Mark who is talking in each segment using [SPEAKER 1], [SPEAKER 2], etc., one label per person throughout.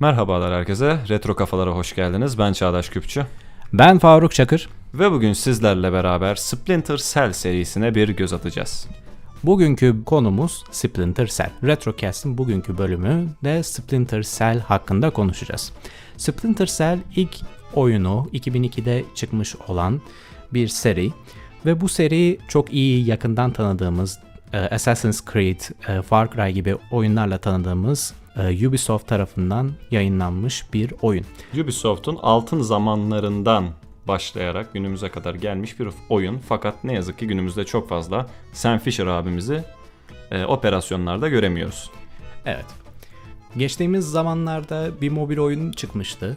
[SPEAKER 1] Merhabalar herkese. Retro Kafalara hoş geldiniz. Ben Çağdaş Küpçü.
[SPEAKER 2] Ben Faruk Çakır.
[SPEAKER 1] Ve bugün sizlerle beraber Splinter Cell serisine bir göz atacağız.
[SPEAKER 2] Bugünkü konumuz Splinter Cell. Retrocast'ın bugünkü bölümü de Splinter Cell hakkında konuşacağız. Splinter Cell ilk oyunu 2002'de çıkmış olan bir seri ve bu seri çok iyi yakından tanıdığımız e, Assassin's Creed, e, Far Cry gibi oyunlarla tanıdığımız Ubisoft tarafından yayınlanmış bir oyun.
[SPEAKER 1] Ubisoft'un altın zamanlarından başlayarak günümüze kadar gelmiş bir oyun. Fakat ne yazık ki günümüzde çok fazla Sam Fisher abimizi e, operasyonlarda göremiyoruz.
[SPEAKER 2] Evet. Geçtiğimiz zamanlarda bir mobil oyun çıkmıştı.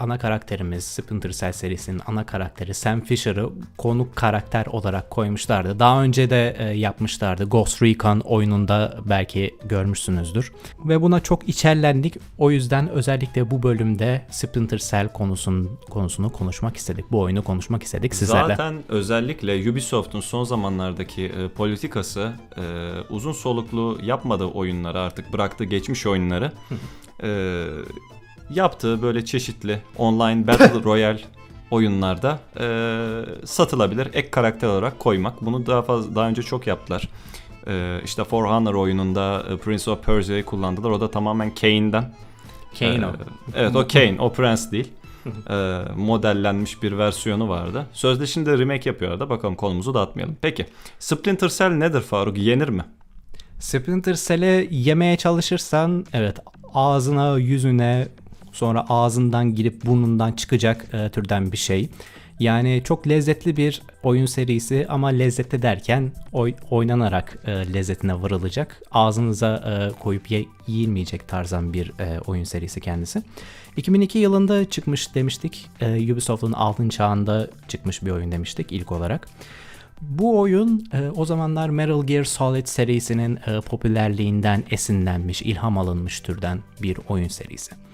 [SPEAKER 2] Ana karakterimiz Splinter Cell serisinin ana karakteri Sam Fisher'ı konuk karakter olarak koymuşlardı. Daha önce de e, yapmışlardı. Ghost Recon oyununda belki görmüşsünüzdür. Ve buna çok içerlendik. O yüzden özellikle bu bölümde Splinter Cell konusun, konusunu konuşmak istedik. Bu oyunu konuşmak istedik sizlerle.
[SPEAKER 1] Zaten özellikle Ubisoft'un son zamanlardaki e, politikası e, uzun soluklu yapmadığı oyunları artık bıraktı geçmiş oyunları e, yaptığı böyle çeşitli online battle royale oyunlarda e, satılabilir ek karakter olarak koymak. Bunu daha fazla daha önce çok yaptılar. E, işte For Honor oyununda e, Prince of Persia'yı kullandılar. O da tamamen Kane'den.
[SPEAKER 2] Kane
[SPEAKER 1] Ee,
[SPEAKER 2] o.
[SPEAKER 1] Evet o Kane, o Prince değil. Ee, modellenmiş bir versiyonu vardı. Sözde şimdi remake yapıyorlar da bakalım konumuzu dağıtmayalım. Peki Splinter Cell nedir Faruk? Yenir mi?
[SPEAKER 2] Splinter Cell'e yemeye çalışırsan evet ağzına yüzüne sonra ağzından girip burnundan çıkacak e, türden bir şey. Yani çok lezzetli bir oyun serisi ama lezzetli derken oy, oynanarak e, lezzetine varılacak. Ağzınıza e, koyup ye, yiyilmeyecek tarzdan bir e, oyun serisi kendisi. 2002 yılında çıkmış demiştik. E, Ubisoft'un altın çağında çıkmış bir oyun demiştik ilk olarak. Bu oyun e, o zamanlar Metal Gear Solid serisinin e, popülerliğinden esinlenmiş, ilham alınmış türden bir oyun serisi.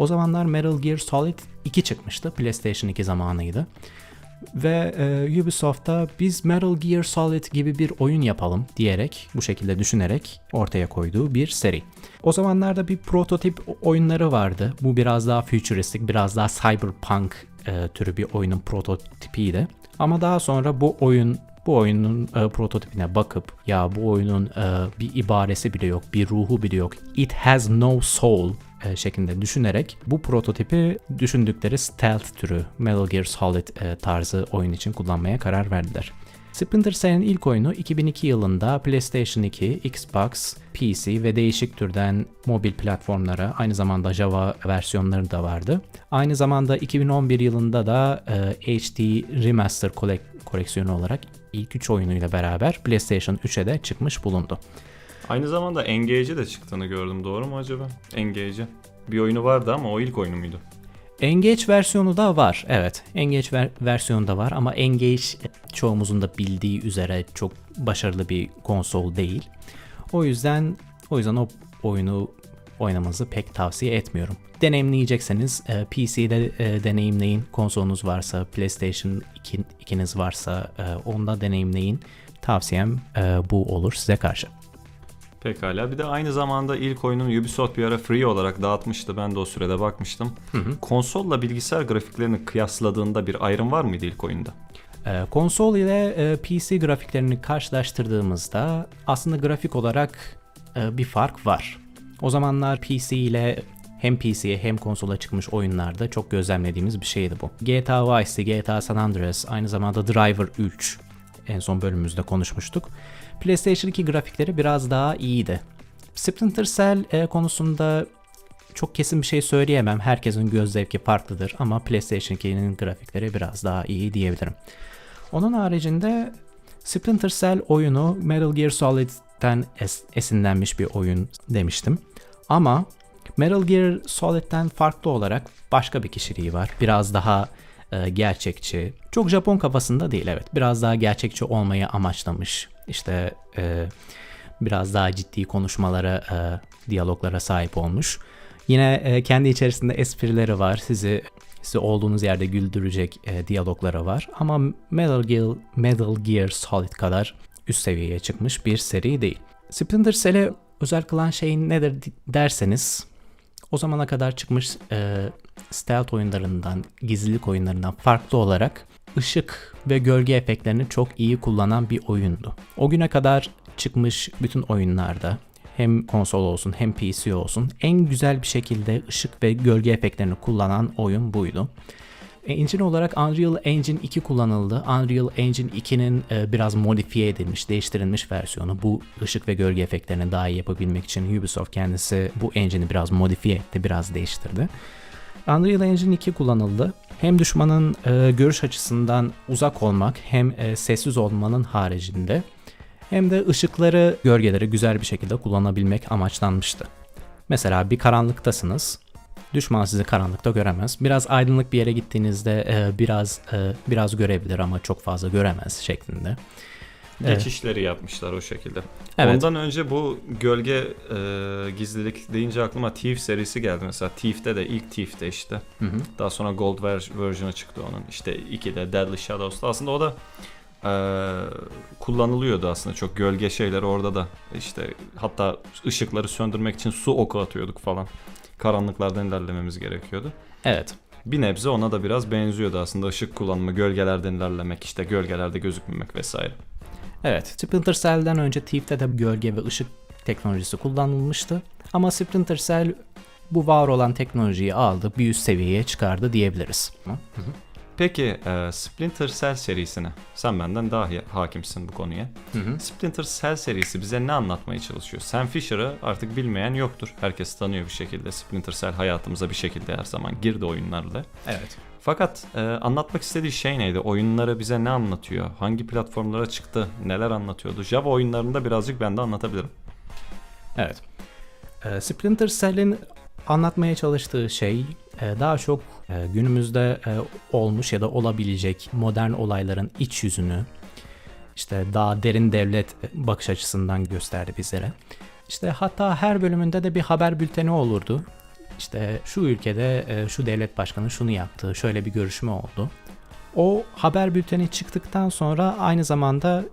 [SPEAKER 2] O zamanlar Metal Gear Solid 2 çıkmıştı. PlayStation 2 zamanıydı. Ve e, Ubisoft'ta biz Metal Gear Solid gibi bir oyun yapalım diyerek, bu şekilde düşünerek ortaya koyduğu bir seri. O zamanlarda bir prototip oyunları vardı. Bu biraz daha futuristik, biraz daha cyberpunk e, türü bir oyunun prototipiydi. Ama daha sonra bu oyun bu oyunun e, prototipine bakıp ya bu oyunun e, bir ibaresi bile yok, bir ruhu bile yok. It has no soul e, şeklinde düşünerek bu prototipi düşündükleri stealth türü Metal Gear Solid e, tarzı oyun için kullanmaya karar verdiler. Splinter Cell'in ilk oyunu 2002 yılında PlayStation 2, Xbox, PC ve değişik türden mobil platformlara aynı zamanda Java versiyonları da vardı. Aynı zamanda 2011 yılında da e, HD Remaster kolek- koleksiyonu olarak ilk 3 oyunuyla beraber PlayStation 3'e de çıkmış bulundu.
[SPEAKER 1] Aynı zamanda Engage'e de çıktığını gördüm. Doğru mu acaba? Engage'e. Bir oyunu vardı ama o ilk oyunu muydu?
[SPEAKER 2] Engage versiyonu da var. Evet. Engage ver- versiyonu da var ama Engage çoğumuzun da bildiği üzere çok başarılı bir konsol değil. O yüzden o yüzden o oyunu oynamanızı pek tavsiye etmiyorum. Deneyimleyecekseniz e, PC'de e, deneyimleyin. Konsolunuz varsa, PlayStation 2, 2'niz varsa e, onda deneyimleyin. Tavsiyem bu olur size karşı.
[SPEAKER 1] Pekala. Bir de aynı zamanda ilk oyunun Ubisoft bir ara free olarak dağıtmıştı. Ben de o sürede bakmıştım. Konsolla bilgisayar grafiklerini kıyasladığında bir ayrım var mıydı ilk oyunda?
[SPEAKER 2] Ee, konsol ile e, PC grafiklerini karşılaştırdığımızda aslında grafik olarak e, bir fark var. O zamanlar PC ile hem PC'ye hem konsola çıkmış oyunlarda çok gözlemlediğimiz bir şeydi bu. GTA Vice City, GTA San Andreas, aynı zamanda Driver 3 en son bölümümüzde konuşmuştuk. PlayStation 2 grafikleri biraz daha iyiydi. Splinter Cell e, konusunda çok kesin bir şey söyleyemem. Herkesin göz zevki farklıdır ama PlayStation 2'nin grafikleri biraz daha iyi diyebilirim. Onun haricinde Splinter Cell oyunu Metal Gear Solid'den es- esinlenmiş bir oyun demiştim. Ama Metal Gear Solid'den farklı olarak başka bir kişiliği var. Biraz daha e, gerçekçi. Çok Japon kafasında değil evet. Biraz daha gerçekçi olmayı amaçlamış. İşte e, biraz daha ciddi konuşmalara, e, diyaloglara sahip olmuş. Yine e, kendi içerisinde esprileri var. Sizi sizi olduğunuz yerde güldürecek e, diyalogları var. Ama Metal Gear, Metal Gear Solid kadar üst seviyeye çıkmış bir seri değil. Splinter Cell'e özel kılan şey nedir derseniz o zamana kadar çıkmış e, stealth oyunlarından, gizlilik oyunlarından farklı olarak ışık ve gölge efektlerini çok iyi kullanan bir oyundu. O güne kadar çıkmış bütün oyunlarda hem konsol olsun hem PC olsun en güzel bir şekilde ışık ve gölge efektlerini kullanan oyun buydu. Engine olarak Unreal Engine 2 kullanıldı. Unreal Engine 2'nin e, biraz modifiye edilmiş, değiştirilmiş versiyonu. Bu ışık ve gölge efektlerini daha iyi yapabilmek için Ubisoft kendisi bu engine'i biraz modifiye etti, biraz değiştirdi. Unreal Engine 2 kullanıldı. Hem düşmanın e, görüş açısından uzak olmak hem e, sessiz olmanın haricinde hem de ışıkları, gölgeleri güzel bir şekilde kullanabilmek amaçlanmıştı. Mesela bir karanlıktasınız. Düşman sizi karanlıkta göremez. Biraz aydınlık bir yere gittiğinizde e, biraz e, biraz görebilir ama çok fazla göremez şeklinde. Evet.
[SPEAKER 1] Geçişleri yapmışlar o şekilde.
[SPEAKER 2] Evet.
[SPEAKER 1] Ondan önce bu gölge e, gizlilik deyince aklıma Thief serisi geldi mesela. Thief'te de ilk Thief'te işte.
[SPEAKER 2] Hı hı.
[SPEAKER 1] Daha sonra Gold ver- çıktı onun. İşte 2'de Deadly Shadows'ta. Aslında o da e, kullanılıyordu aslında çok gölge şeyler orada da. işte hatta ışıkları söndürmek için su oku atıyorduk falan. Karanlıklardan ilerlememiz gerekiyordu.
[SPEAKER 2] Evet.
[SPEAKER 1] Bir nebze ona da biraz benziyordu aslında ışık kullanma, gölgelerden ilerlemek, işte gölgelerde gözükmemek vesaire.
[SPEAKER 2] Evet, Splinter Cell'den önce Thief'te de gölge ve ışık teknolojisi kullanılmıştı. Ama Splinter Cell bu var olan teknolojiyi aldı, bir üst seviyeye çıkardı diyebiliriz.
[SPEAKER 1] Peki e, Splinter Cell serisine, sen benden daha hakimsin bu konuya. Splinter Cell serisi bize ne anlatmaya çalışıyor? Sam Fisher'ı artık bilmeyen yoktur. Herkes tanıyor bir şekilde. Splinter Cell hayatımıza bir şekilde her zaman girdi oyunlarla.
[SPEAKER 2] Evet.
[SPEAKER 1] Fakat e, anlatmak istediği şey neydi? Oyunları bize ne anlatıyor? Hangi platformlara çıktı? Neler anlatıyordu? Java oyunlarında birazcık ben de anlatabilirim.
[SPEAKER 2] Evet. Ee, Splinter Cell'in anlatmaya çalıştığı şey e, daha çok e, günümüzde e, olmuş ya da olabilecek modern olayların iç yüzünü işte daha derin devlet bakış açısından gösterdi bizlere. İşte hatta her bölümünde de bir haber bülteni olurdu. İşte şu ülkede şu devlet başkanı şunu yaptı, şöyle bir görüşme oldu. O haber bülteni çıktıktan sonra aynı zamanda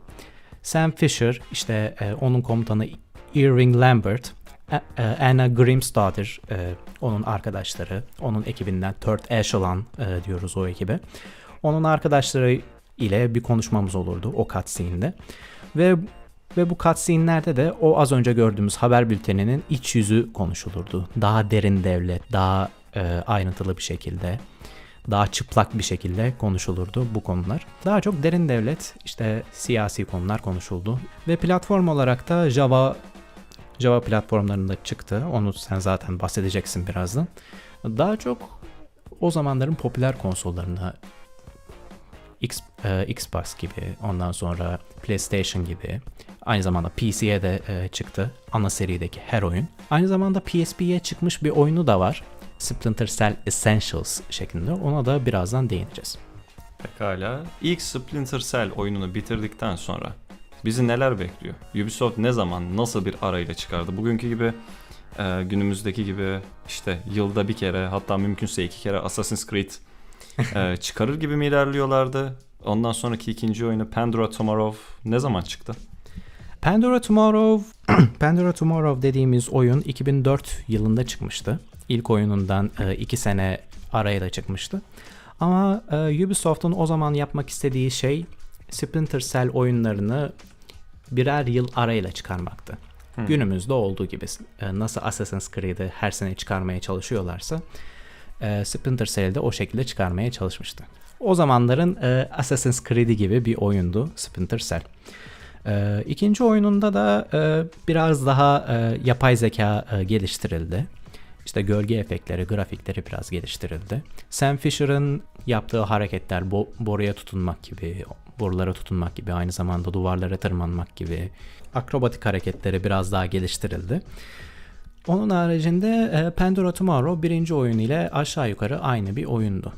[SPEAKER 2] Sam Fisher, işte onun komutanı Irving Lambert, e, Anna Grimstadter, e, onun arkadaşları, onun ekibinden Third Echelon e, diyoruz o ekibe. Onun arkadaşları ile bir konuşmamız olurdu o cutscene'de. Ve ve bu cutscene'lerde de o az önce gördüğümüz haber bülteninin iç yüzü konuşulurdu. Daha derin devlet, daha e, ayrıntılı bir şekilde, daha çıplak bir şekilde konuşulurdu bu konular. Daha çok derin devlet, işte siyasi konular konuşuldu. Ve platform olarak da Java Java platformlarında çıktı. Onu sen zaten bahsedeceksin birazdan. Daha çok o zamanların popüler konsollarına X, e, Xbox gibi, ondan sonra PlayStation gibi, aynı zamanda PC'ye de e, çıktı ana serideki her oyun. Aynı zamanda PSP'ye çıkmış bir oyunu da var. Splinter Cell Essentials şeklinde. Ona da birazdan değineceğiz.
[SPEAKER 1] Pekala. İlk Splinter Cell oyununu bitirdikten sonra bizi neler bekliyor? Ubisoft ne zaman, nasıl bir arayla çıkardı? Bugünkü gibi e, günümüzdeki gibi işte yılda bir kere hatta mümkünse iki kere Assassin's Creed e, çıkarır gibi mi ilerliyorlardı? Ondan sonraki ikinci oyunu Pandora Tomorrow ne zaman çıktı?
[SPEAKER 2] Pandora Tomorrow Pandora Tomorrow dediğimiz oyun 2004 yılında çıkmıştı. İlk oyunundan 2 sene arayla çıkmıştı. Ama e, Ubisoft'un o zaman yapmak istediği şey Splinter Cell oyunlarını birer yıl arayla çıkarmaktı.
[SPEAKER 1] Hmm.
[SPEAKER 2] Günümüzde olduğu gibi e, nasıl Assassin's Creed'i her sene çıkarmaya çalışıyorlarsa e, Splinter Cell'i de o şekilde çıkarmaya çalışmıştı. O zamanların e, Assassin's Creed'i gibi bir oyundu Splinter Cell. E, ikinci oyununda da e, biraz daha e, yapay zeka e, geliştirildi. İşte gölge efektleri, grafikleri biraz geliştirildi. Sam Fisher'ın yaptığı hareketler, bo- boruya tutunmak gibi, borulara tutunmak gibi, aynı zamanda duvarlara tırmanmak gibi akrobatik hareketleri biraz daha geliştirildi. Onun haricinde e, Pandora Tomorrow birinci oyun ile aşağı yukarı aynı bir oyundu.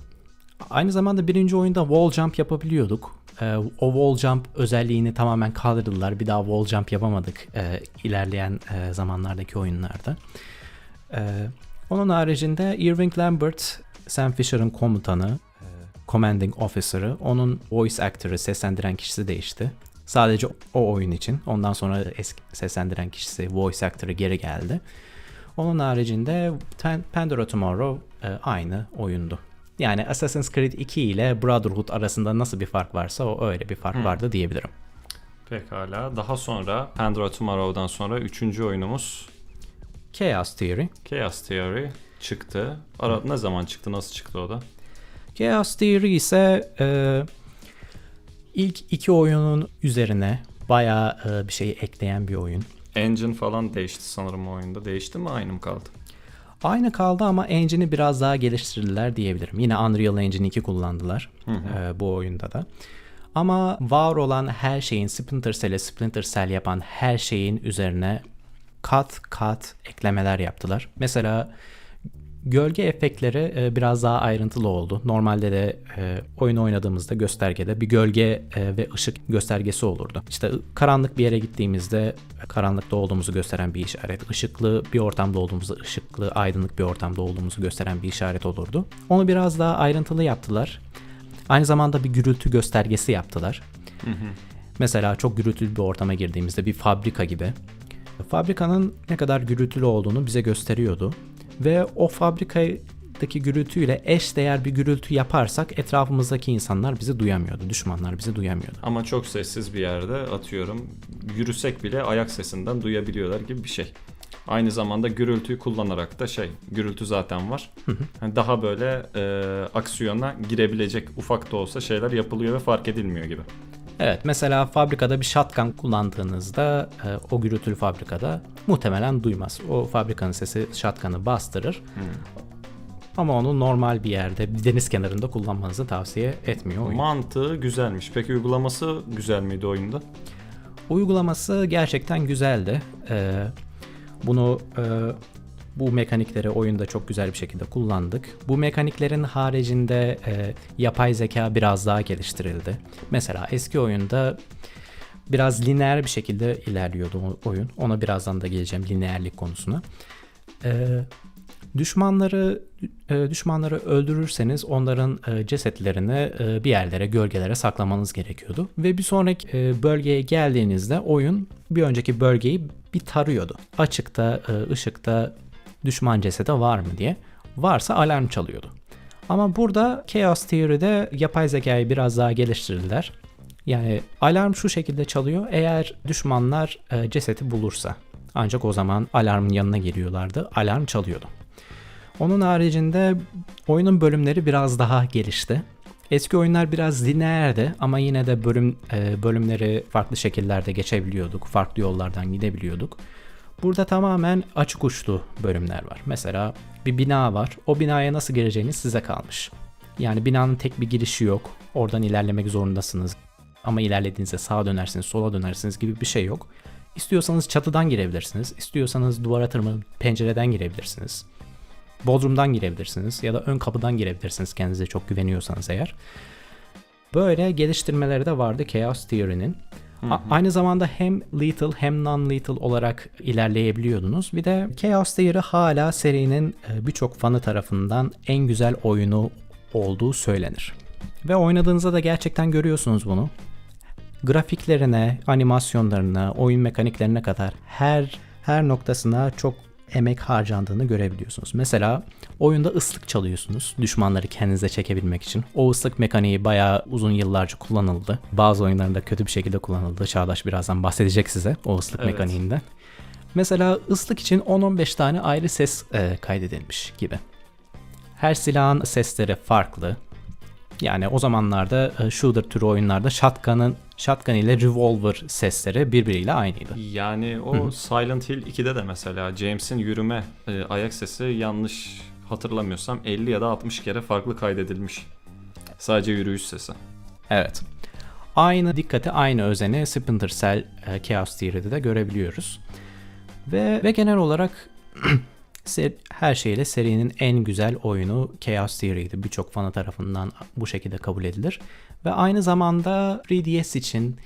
[SPEAKER 2] Aynı zamanda birinci oyunda wall jump yapabiliyorduk. E, o wall jump özelliğini tamamen kaldırdılar. Bir daha wall jump yapamadık e, ilerleyen e, zamanlardaki oyunlarda. Onun haricinde Irving Lambert, Sam Fisher'ın komutanı, commanding officer'ı, onun voice actor'ı, seslendiren kişisi değişti. Sadece o oyun için. Ondan sonra eski seslendiren kişisi, voice actor'ı geri geldi. Onun haricinde Pan- Pandora Tomorrow e, aynı oyundu. Yani Assassin's Creed 2 ile Brotherhood arasında nasıl bir fark varsa o öyle bir fark vardı diyebilirim.
[SPEAKER 1] Pekala. Daha sonra Pandora Tomorrow'dan sonra üçüncü oyunumuz
[SPEAKER 2] Chaos Theory.
[SPEAKER 1] Chaos Theory çıktı. Ara ne zaman çıktı? Nasıl çıktı o da?
[SPEAKER 2] Chaos Theory ise e, ilk iki oyunun üzerine bayağı e, bir şey ekleyen bir oyun.
[SPEAKER 1] Engine falan değişti sanırım o oyunda. Değişti mi? Aynı mı kaldı?
[SPEAKER 2] Aynı kaldı ama engine'i biraz daha geliştirdiler diyebilirim. Yine Unreal Engine 2 kullandılar e, bu oyunda da. Ama var olan her şeyin Splinter Cell'e Splinter Cell yapan her şeyin üzerine kat kat eklemeler yaptılar. Mesela gölge efektleri e, biraz daha ayrıntılı oldu. Normalde de e, oyun oynadığımızda göstergede bir gölge e, ve ışık göstergesi olurdu. İşte karanlık bir yere gittiğimizde karanlıkta olduğumuzu gösteren bir işaret, ışıklı bir ortamda olduğumuzu, ışıklı, aydınlık bir ortamda olduğumuzu gösteren bir işaret olurdu. Onu biraz daha ayrıntılı yaptılar. Aynı zamanda bir gürültü göstergesi yaptılar. Mesela çok gürültülü bir ortama girdiğimizde bir fabrika gibi. Fabrikanın ne kadar gürültülü olduğunu bize gösteriyordu. Ve o fabrikadaki gürültüyle eş değer bir gürültü yaparsak etrafımızdaki insanlar bizi duyamıyordu. Düşmanlar bizi duyamıyordu.
[SPEAKER 1] Ama çok sessiz bir yerde atıyorum. Yürüsek bile ayak sesinden duyabiliyorlar gibi bir şey. Aynı zamanda gürültüyü kullanarak da şey, gürültü zaten var. Hani daha böyle e, aksiyona girebilecek ufak da olsa şeyler yapılıyor ve fark edilmiyor gibi.
[SPEAKER 2] Evet mesela fabrikada bir shotgun kullandığınızda e, o gürültülü fabrikada muhtemelen duymaz. O fabrikanın sesi shotgun'ı bastırır. Ama onu normal bir yerde bir deniz kenarında kullanmanızı tavsiye etmiyor oyun.
[SPEAKER 1] Mantığı güzelmiş. Peki uygulaması güzel miydi oyunda?
[SPEAKER 2] Uygulaması gerçekten güzeldi. Ee, bunu e, bu mekanikleri oyunda çok güzel bir şekilde kullandık. Bu mekaniklerin haricinde e, yapay zeka biraz daha geliştirildi. Mesela eski oyunda biraz lineer bir şekilde ilerliyordu oyun. Ona birazdan da geleceğim lineerlik konusuna. Ee, düşmanları e, düşmanları öldürürseniz onların e, cesetlerini e, bir yerlere, gölgelere saklamanız gerekiyordu. Ve bir sonraki e, bölgeye geldiğinizde oyun bir önceki bölgeyi bir tarıyordu. Açıkta, e, ışıkta düşman cesedi var mı diye. Varsa alarm çalıyordu. Ama burada Chaos Theory'de yapay zekayı biraz daha geliştirdiler. Yani alarm şu şekilde çalıyor. Eğer düşmanlar e, cesedi bulursa ancak o zaman alarmın yanına geliyorlardı. Alarm çalıyordu. Onun haricinde oyunun bölümleri biraz daha gelişti. Eski oyunlar biraz lineerdi ama yine de bölüm e, bölümleri farklı şekillerde geçebiliyorduk. Farklı yollardan gidebiliyorduk. Burada tamamen açık uçlu bölümler var. Mesela bir bina var. O binaya nasıl gireceğiniz size kalmış. Yani binanın tek bir girişi yok. Oradan ilerlemek zorundasınız. Ama ilerlediğinizde sağa dönersiniz, sola dönersiniz gibi bir şey yok. İstiyorsanız çatıdan girebilirsiniz. İstiyorsanız duvara tırmanıp pencereden girebilirsiniz. Bodrumdan girebilirsiniz ya da ön kapıdan girebilirsiniz kendinize çok güveniyorsanız eğer. Böyle geliştirmeleri de vardı Chaos Theory'nin. A- aynı zamanda hem lethal hem non-lethal olarak ilerleyebiliyordunuz. Bir de Chaos Theory hala serinin e, birçok fanı tarafından en güzel oyunu olduğu söylenir. Ve oynadığınızda da gerçekten görüyorsunuz bunu. Grafiklerine, animasyonlarına, oyun mekaniklerine kadar her her noktasına çok emek harcandığını görebiliyorsunuz. Mesela oyunda ıslık çalıyorsunuz düşmanları kendinize çekebilmek için. O ıslık mekaniği bayağı uzun yıllarca kullanıldı. Bazı oyunlarında kötü bir şekilde kullanıldı. Çağdaş birazdan bahsedecek size o ıslık
[SPEAKER 1] Evet.
[SPEAKER 2] mekaniğinden. Mesela ıslık için 10-15 tane ayrı ses e, kaydedilmiş gibi. Her silahın sesleri farklı. Yani o zamanlarda e, shooter türü oyunlarda shotgun'ın shotgun ile revolver sesleri birbiriyle aynıydı.
[SPEAKER 1] Yani o Silent Hill 2'de de mesela James'in yürüme e, ayak sesi yanlış hatırlamıyorsam 50 ya da 60 kere farklı kaydedilmiş. Sadece yürüyüş sesi.
[SPEAKER 2] Evet. Aynı dikkati, aynı özeni Splinter Cell e, Chaos Theory'de de görebiliyoruz. Ve, ve genel olarak her şeyle serinin en güzel oyunu Chaos Theory'ydi. Birçok fanı tarafından bu şekilde kabul edilir. Ve aynı zamanda 3DS için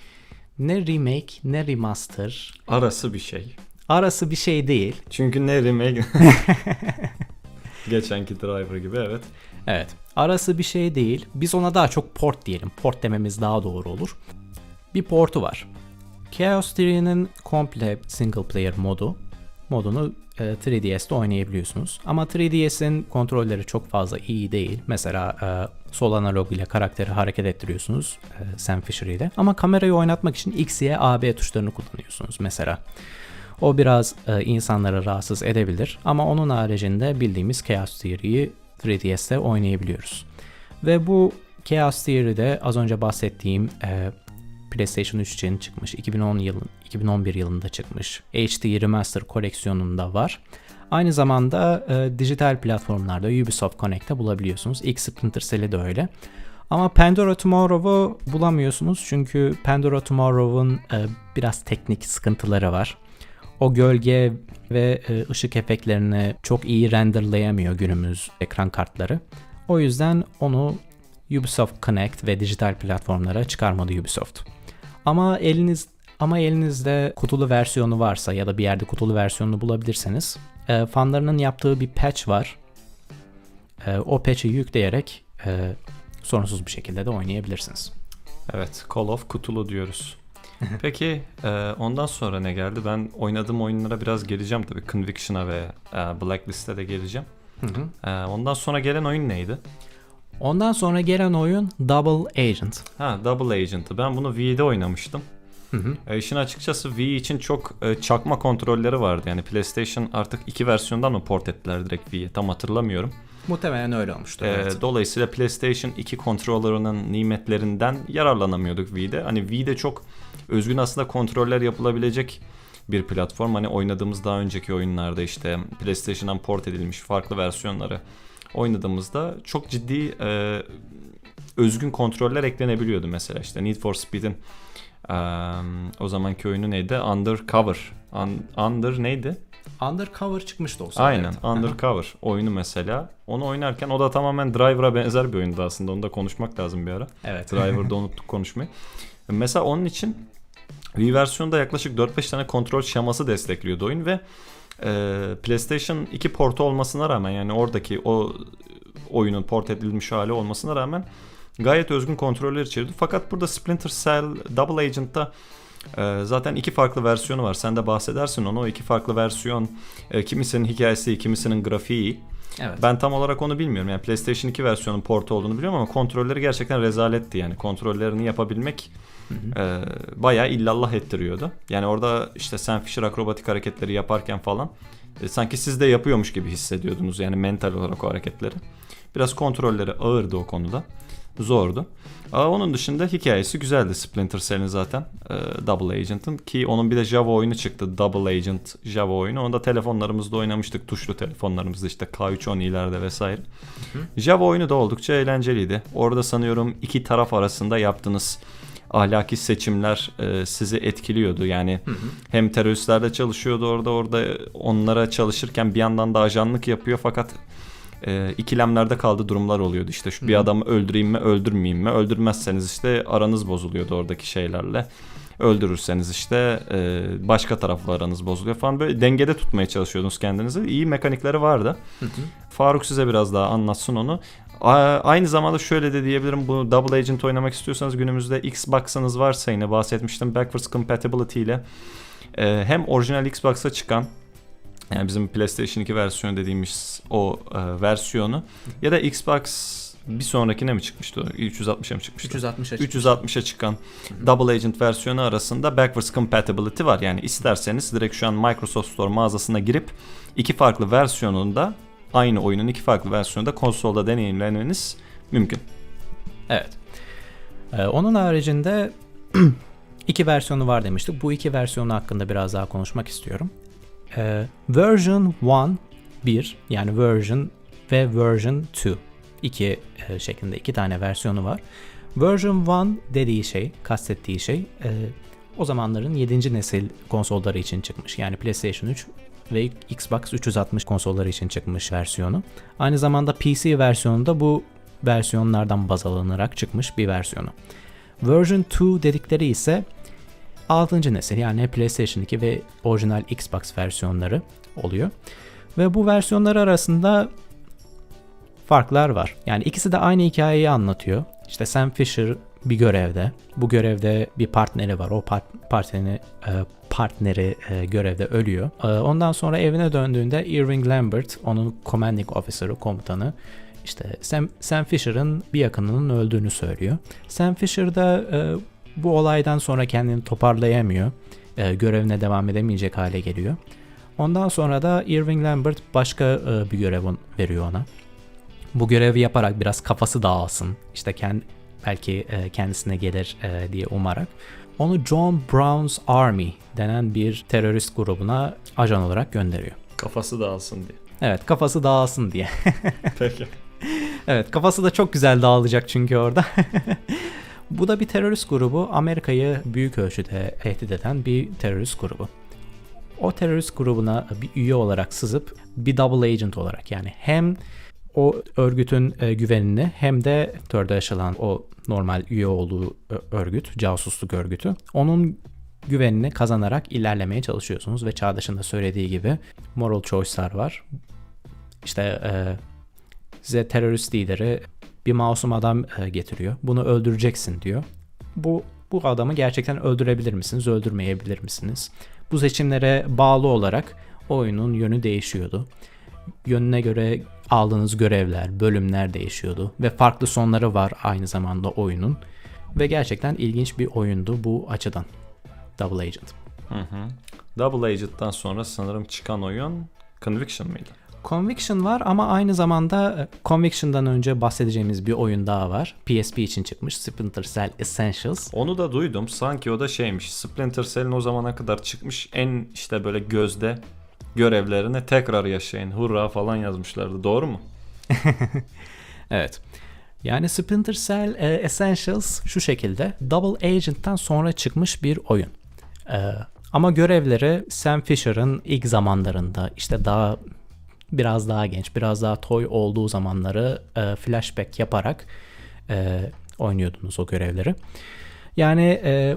[SPEAKER 2] ne remake ne remaster
[SPEAKER 1] Arası bir şey.
[SPEAKER 2] arası bir şey değil.
[SPEAKER 1] Çünkü ne remake... Geçenki Driver gibi evet.
[SPEAKER 2] Evet. Arası bir şey değil. Biz ona daha çok port diyelim. Port dememiz daha doğru olur. Bir portu var. Chaos Theory'nin komple single player modu modunu e, 3DS'de oynayabiliyorsunuz. Ama 3DS'in kontrolleri çok fazla iyi değil. Mesela e, sol analog ile karakteri hareket ettiriyorsunuz e, Sam Fisher ile. Ama kamerayı oynatmak için X, Y, A, B tuşlarını kullanıyorsunuz mesela. O biraz e, insanları rahatsız edebilir ama onun haricinde bildiğimiz Chaos Theory'yi 3DS'de oynayabiliyoruz. Ve bu Chaos Theory'de az önce bahsettiğim e, PlayStation 3 için çıkmış. 2010 yılın 2011 yılında çıkmış. HD Remaster koleksiyonunda var. Aynı zamanda e, dijital platformlarda Ubisoft Connect'te bulabiliyorsunuz. İlk Splinter Cell'i de öyle. Ama Pandora Tomorrow'u bulamıyorsunuz çünkü Pandora Tomorrow'un e, biraz teknik sıkıntıları var. O gölge ve e, ışık efektlerini çok iyi renderlayamıyor günümüz ekran kartları. O yüzden onu Ubisoft Connect ve dijital platformlara çıkarmadı Ubisoft. Ama eliniz ama elinizde kutulu versiyonu varsa ya da bir yerde kutulu versiyonunu bulabilirseniz e, fanlarının yaptığı bir patch var. E, o patch'i yükleyerek e, sorunsuz bir şekilde de oynayabilirsiniz.
[SPEAKER 1] Evet, Call of kutulu diyoruz. Peki e, ondan sonra ne geldi? Ben oynadığım oyunlara biraz geleceğim tabii. Conviction'a ve e, Blacklist'e de geleceğim. E, ondan sonra gelen oyun neydi?
[SPEAKER 2] Ondan sonra gelen oyun Double Agent.
[SPEAKER 1] Ha, Double Agent'ı. Ben bunu V'de oynamıştım.
[SPEAKER 2] Hı hı.
[SPEAKER 1] E, işin açıkçası V için çok e, çakma kontrolleri vardı. Yani PlayStation artık iki versiyondan mı port ettiler direkt V'ye? Tam hatırlamıyorum.
[SPEAKER 2] Muhtemelen öyle olmuştur.
[SPEAKER 1] E, dolayısıyla PlayStation 2 kontrollerinin nimetlerinden yararlanamıyorduk V'de. Hani V'de çok özgün aslında kontroller yapılabilecek bir platform. Hani oynadığımız daha önceki oyunlarda işte PlayStation'dan port edilmiş farklı versiyonları oynadığımızda çok ciddi e, özgün kontroller eklenebiliyordu mesela işte Need for Speed'in e, o zamanki oyunu neydi? Undercover. Un, under neydi?
[SPEAKER 2] Undercover çıkmıştı olsa.
[SPEAKER 1] Aynen
[SPEAKER 2] evet.
[SPEAKER 1] Undercover oyunu mesela. Onu oynarken o da tamamen Driver'a benzer bir oyundu aslında. Onu da konuşmak lazım bir ara.
[SPEAKER 2] Evet.
[SPEAKER 1] Driver'da unuttuk konuşmayı. Mesela onun için Wii versiyonda yaklaşık 4-5 tane kontrol şeması destekliyordu oyun ve PlayStation 2 portu olmasına rağmen yani oradaki o oyunun port edilmiş hali olmasına rağmen gayet özgün kontroller içeriyordu. Fakat burada Splinter Cell Double Agent'ta e, zaten iki farklı versiyonu var. Sen de bahsedersin onu. O iki farklı versiyon e, kimisinin hikayesi, kimisinin grafiği.
[SPEAKER 2] Evet.
[SPEAKER 1] Ben tam olarak onu bilmiyorum. Yani PlayStation 2 versiyonun portu olduğunu biliyorum ama kontrolleri gerçekten rezaletti. Yani kontrollerini yapabilmek e, bayağı illallah ettiriyordu. Yani orada işte Sam Fisher akrobatik hareketleri yaparken falan e, sanki siz de yapıyormuş gibi hissediyordunuz yani mental olarak o hareketleri. Biraz kontrolleri ağırdı o konuda. Zordu. Ama onun dışında hikayesi güzeldi Splinter Cell'in zaten. E, Double Agent'ın ki onun bir de Java oyunu çıktı. Double Agent Java oyunu. Onu da telefonlarımızda oynamıştık. Tuşlu telefonlarımızda işte K310'lerde vesaire. Java oyunu da oldukça eğlenceliydi. Orada sanıyorum iki taraf arasında yaptığınız ahlaki seçimler e, sizi etkiliyordu. Yani hem teröristlerle çalışıyordu orada orada onlara çalışırken bir yandan da ajanlık yapıyor fakat e, ikilemlerde kaldığı durumlar oluyordu. İşte şu bir adamı öldüreyim mi öldürmeyeyim mi? Öldürmezseniz işte aranız bozuluyordu oradaki şeylerle. Öldürürseniz işte e, başka tarafla aranız bozuluyor falan. Böyle dengede tutmaya çalışıyordunuz kendinizi. İyi mekanikleri vardı. Faruk size biraz daha anlatsın onu. Aynı zamanda şöyle de diyebilirim bu Double Agent oynamak istiyorsanız günümüzde Xbox'ınız varsa yine bahsetmiştim backwards compatibility ile e, hem orijinal Xbox'a çıkan yani bizim PlayStation 2 versiyonu dediğimiz o e, versiyonu ya da Xbox bir sonrakine mi çıkmıştı o? 360'a mı çıkmıştı?
[SPEAKER 2] 360'a
[SPEAKER 1] 360'a çıkan Double Agent versiyonu arasında backwards compatibility var. Yani isterseniz direkt şu an Microsoft Store mağazasına girip iki farklı versiyonunda aynı oyunun iki farklı versiyonunda konsolda deneyimlemeniz mümkün.
[SPEAKER 2] Evet. Ee, onun haricinde iki versiyonu var demiştik. Bu iki versiyonu hakkında biraz daha konuşmak istiyorum. Ee, version 1 1 yani version ve version 2 iki e, şeklinde iki tane versiyonu var. Version 1 dediği şey, kastettiği şey e, o zamanların 7. nesil konsolları için çıkmış. Yani PlayStation 3 ve Xbox 360 konsolları için çıkmış versiyonu. Aynı zamanda PC versiyonunda bu versiyonlardan baz alınarak çıkmış bir versiyonu. Version 2 dedikleri ise 6. nesil yani PlayStation 2 ve orijinal Xbox versiyonları oluyor. Ve bu versiyonlar arasında farklar var. Yani ikisi de aynı hikayeyi anlatıyor. İşte Sam Fisher bir görevde. Bu görevde bir partneri var. O part, partnerini, e, partneri e, görevde ölüyor. E, ondan sonra evine döndüğünde Irving Lambert, onun commanding officer'ı, komutanı, işte Sam, Sam Fisher'ın bir yakınının öldüğünü söylüyor. Sam Fisher da e, bu olaydan sonra kendini toparlayamıyor. E, görevine devam edemeyecek hale geliyor. Ondan sonra da Irving Lambert başka e, bir görev veriyor ona. Bu görevi yaparak biraz kafası dağılsın. İşte kend, belki e, kendisine gelir e, diye umarak. Onu John Brown's Army denen bir terörist grubuna ajan olarak gönderiyor.
[SPEAKER 1] Kafası dağılsın diye.
[SPEAKER 2] Evet kafası dağılsın diye.
[SPEAKER 1] Peki.
[SPEAKER 2] Evet kafası da çok güzel dağılacak çünkü orada. Bu da bir terörist grubu. Amerika'yı büyük ölçüde tehdit eden bir terörist grubu. O terörist grubuna bir üye olarak sızıp bir double agent olarak yani hem o örgütün e, güvenini hem de törde yaşanan o normal üye olduğu ö- örgüt, casusluk örgütü. Onun güvenini kazanarak ilerlemeye çalışıyorsunuz ve Çağdaş'ın da söylediği gibi moral choice'lar var. İşte e, size terörist lideri bir masum adam e, getiriyor. Bunu öldüreceksin diyor. Bu bu adamı gerçekten öldürebilir misiniz, öldürmeyebilir misiniz? Bu seçimlere bağlı olarak oyunun yönü değişiyordu. Yönüne göre aldığınız görevler, bölümler değişiyordu ve farklı sonları var aynı zamanda oyunun. Ve gerçekten ilginç bir oyundu bu açıdan. Double Agent.
[SPEAKER 1] Hı hı. Double Agent'tan sonra sanırım çıkan oyun Conviction mıydı?
[SPEAKER 2] Conviction var ama aynı zamanda e, Conviction'dan önce bahsedeceğimiz bir oyun daha var. PSP için çıkmış Splinter Cell Essentials.
[SPEAKER 1] Onu da duydum. Sanki o da şeymiş. Splinter Cell'in o zamana kadar çıkmış en işte böyle gözde görevlerini tekrar yaşayın. Hurra falan yazmışlardı. Doğru mu?
[SPEAKER 2] Evet. Yani Splinter Cell e, Essentials şu şekilde Double Agent'tan sonra çıkmış bir oyun. E, ama görevleri Sam Fisher'ın ilk zamanlarında işte daha biraz daha genç, biraz daha toy olduğu zamanları e, flashback yaparak e, oynuyordunuz o görevleri. Yani e,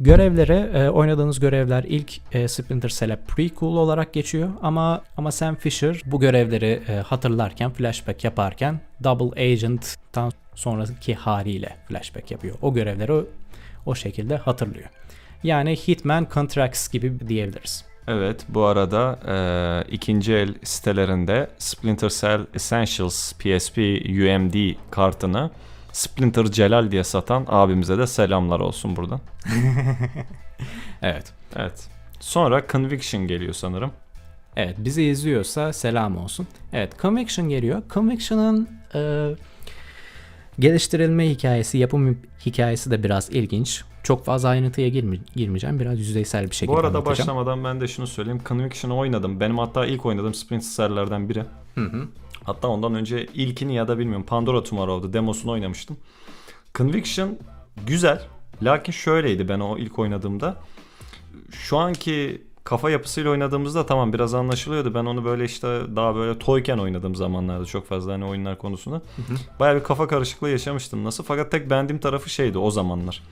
[SPEAKER 2] görevlere e, oynadığınız görevler ilk e, Splinter Cell'e prequel olarak geçiyor ama ama Sam Fisher bu görevleri e, hatırlarken flashback yaparken Double Agent'tan sonraki haliyle flashback yapıyor. O görevleri o, o şekilde hatırlıyor. Yani Hitman Contracts gibi diyebiliriz.
[SPEAKER 1] Evet bu arada e, ikinci el sitelerinde Splinter Cell Essentials PSP UMD kartını Splinter Celal diye satan abimize de selamlar olsun buradan.
[SPEAKER 2] Evet.
[SPEAKER 1] Evet. Sonra Conviction geliyor sanırım.
[SPEAKER 2] Evet bizi izliyorsa selam olsun. Evet Conviction geliyor. Conviction'ın e, geliştirilme hikayesi, yapım hikayesi de biraz ilginç. Çok fazla ayrıntıya girme, girmeyeceğim. Biraz yüzeysel bir şekilde
[SPEAKER 1] Bu arada
[SPEAKER 2] anlatacağım.
[SPEAKER 1] başlamadan ben de şunu söyleyeyim. Conviction'ı oynadım. Benim hatta ilk oynadığım Splinter Cell'lerden biri.
[SPEAKER 2] Hı hı.
[SPEAKER 1] Hatta ondan önce ilkini ya da bilmiyorum Pandora Tomorrow'da demosunu oynamıştım. Conviction güzel. Lakin şöyleydi ben o ilk oynadığımda. Şu anki kafa yapısıyla oynadığımızda tamam biraz anlaşılıyordu. Ben onu böyle işte daha böyle toyken oynadığım zamanlarda çok fazla hani oyunlar konusunda. Baya bir kafa karışıklığı yaşamıştım nasıl. Fakat tek beğendiğim tarafı şeydi o zamanlar.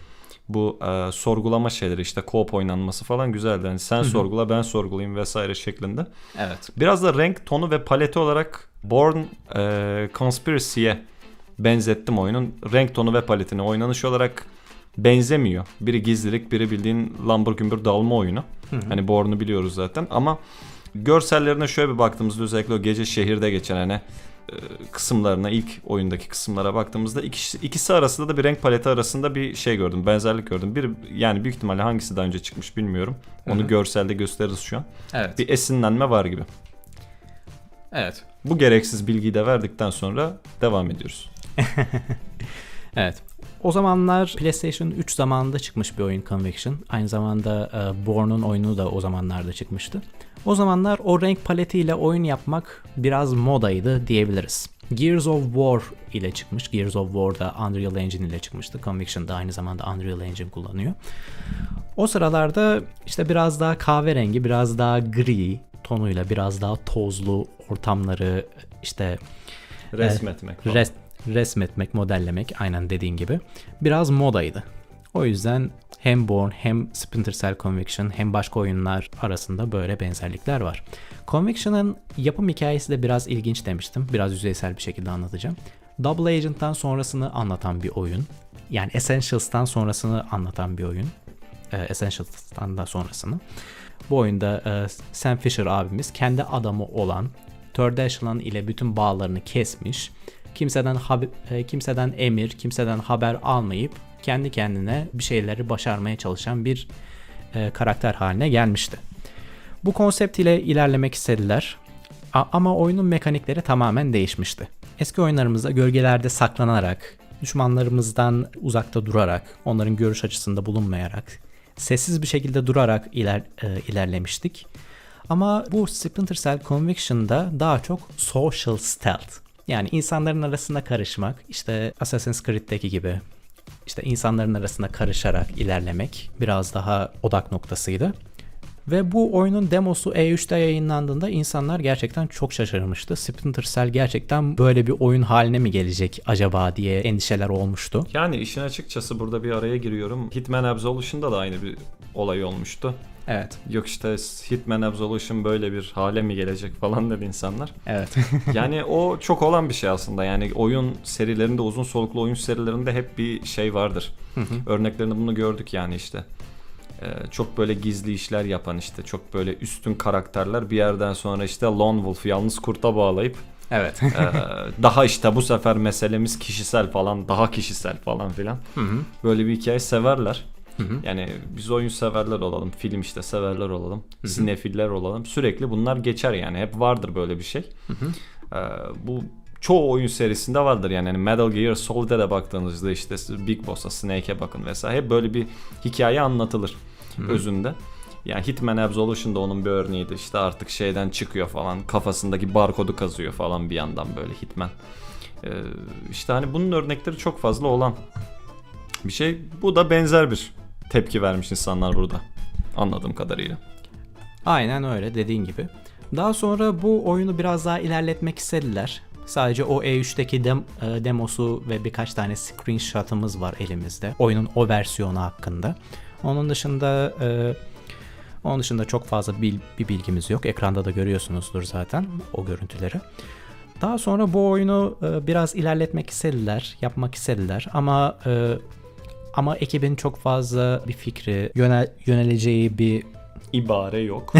[SPEAKER 1] Bu e, sorgulama şeyleri işte co-op oynanması falan güzeldi. Hani sen sorgula ben sorgulayayım vesaire şeklinde.
[SPEAKER 2] Evet.
[SPEAKER 1] Biraz da renk tonu ve paleti olarak Born e, Conspiracy'ye benzettim oyunun. Renk tonu ve paletini oynanış olarak benzemiyor. Biri gizlilik, biri bildiğin lambur gümbür dalma oyunu. Hani Born'u biliyoruz zaten ama görsellerine şöyle bir baktığımızda özellikle o gece şehirde geçen hani kısımlarına ilk oyundaki kısımlara baktığımızda ikisi, ikisi arasında da bir renk paleti arasında bir şey gördüm. Benzerlik gördüm. Bir yani büyük ihtimalle hangisi daha önce çıkmış bilmiyorum. Onu
[SPEAKER 2] Hı hı.
[SPEAKER 1] görselde gösteririz şu an.
[SPEAKER 2] Evet.
[SPEAKER 1] Bir esinlenme var gibi.
[SPEAKER 2] Evet.
[SPEAKER 1] Bu gereksiz bilgiyi de verdikten sonra devam ediyoruz.
[SPEAKER 2] Evet. O zamanlar PlayStation 3 zamanında çıkmış bir oyun Conviction. Aynı zamanda e, Born'un oyunu da o zamanlarda çıkmıştı. O zamanlar o renk paletiyle oyun yapmak biraz modaydı diyebiliriz. Gears of War ile çıkmış. Gears of War'da Unreal Engine ile çıkmıştı. Conviction da aynı zamanda Unreal Engine kullanıyor. O sıralarda işte biraz daha kahverengi, biraz daha gri tonuyla, biraz daha tozlu ortamları işte
[SPEAKER 1] Resmetmek falan.
[SPEAKER 2] Res, resmetmek, modellemek aynen dediğin gibi biraz modaydı. O yüzden hem Born hem Splinter Cell Conviction hem başka oyunlar arasında böyle benzerlikler var. Conviction'ın yapım hikayesi de biraz ilginç demiştim. Biraz yüzeysel bir şekilde anlatacağım. Double Agent'tan sonrasını anlatan bir oyun. Yani Essentials'tan sonrasını anlatan bir oyun. e, Essentials'tan da sonrasını. Bu oyunda e, Sam Fisher abimiz kendi adamı olan Third Echelon ile bütün bağlarını kesmiş. Kimseden e, kimseden emir, kimseden haber almayıp kendi kendine bir şeyleri başarmaya çalışan bir e, karakter haline gelmişti. Bu konsept ile ilerlemek istediler. A- ama oyunun mekanikleri tamamen değişmişti. Eski oyunlarımızda gölgelerde saklanarak, düşmanlarımızdan uzakta durarak, onların görüş açısında bulunmayarak, sessiz bir şekilde durarak iler, e, ilerlemiştik. Ama bu Splinter Cell Conviction'da daha çok social stealth. Yani insanların arasında karışmak, işte Assassin's Creed'deki gibi işte insanların arasında karışarak ilerlemek biraz daha odak noktasıydı. Ve bu oyunun demosu E3'te yayınlandığında insanlar gerçekten çok şaşırmıştı. Splinter Cell gerçekten böyle bir oyun haline mi gelecek acaba diye endişeler olmuştu.
[SPEAKER 1] Yani işin açıkçası burada bir araya giriyorum. Hitman Absolution'da da aynı bir olay olmuştu.
[SPEAKER 2] Evet.
[SPEAKER 1] Yok işte Hitman Absolution böyle bir hale mi gelecek falan dedi insanlar.
[SPEAKER 2] Evet.
[SPEAKER 1] Yani o çok olan bir şey aslında. Yani oyun serilerinde, uzun soluklu oyun serilerinde hep bir şey vardır. Örneklerinde bunu gördük yani işte. Ee, çok böyle gizli işler yapan işte çok böyle üstün karakterler bir yerden sonra işte Lone Wolf yalnız kurta bağlayıp
[SPEAKER 2] evet.
[SPEAKER 1] e, daha işte bu sefer meselemiz kişisel falan daha kişisel falan filan böyle bir hikaye severler. Yani biz oyun severler olalım, film işte severler olalım, sinefiller olalım. Sürekli bunlar geçer yani. Hep vardır böyle bir şey. Ee, bu çoğu oyun serisinde vardır yani. yani Metal Gear Solid'e de baktığınızda işte Big Boss'a, Snake'e bakın vesaire. Hep böyle bir hikaye anlatılır özünde. Yani Hitman Absolution da onun bir örneğiydi. İşte artık şeyden çıkıyor falan. Kafasındaki barkodu kazıyor falan bir yandan böyle Hitman. Ee, işte hani bunun örnekleri çok fazla olan bir şey. Bu da benzer bir tepki vermiş insanlar burada. Anladığım kadarıyla.
[SPEAKER 2] Aynen öyle dediğin gibi. Daha sonra bu oyunu biraz daha ilerletmek istediler. Sadece o E3'teki dem- e, demosu ve birkaç tane screenshot'ımız var elimizde. Oyunun o versiyonu hakkında. Onun dışında e, onun dışında çok fazla bil- bir bilgimiz yok. Ekranda da görüyorsunuzdur zaten o görüntüleri. Daha sonra bu oyunu e, biraz ilerletmek istediler, yapmak istediler ama e, ama ekibin çok fazla bir fikri, yönel- yöneleceği bir
[SPEAKER 1] İbare yok.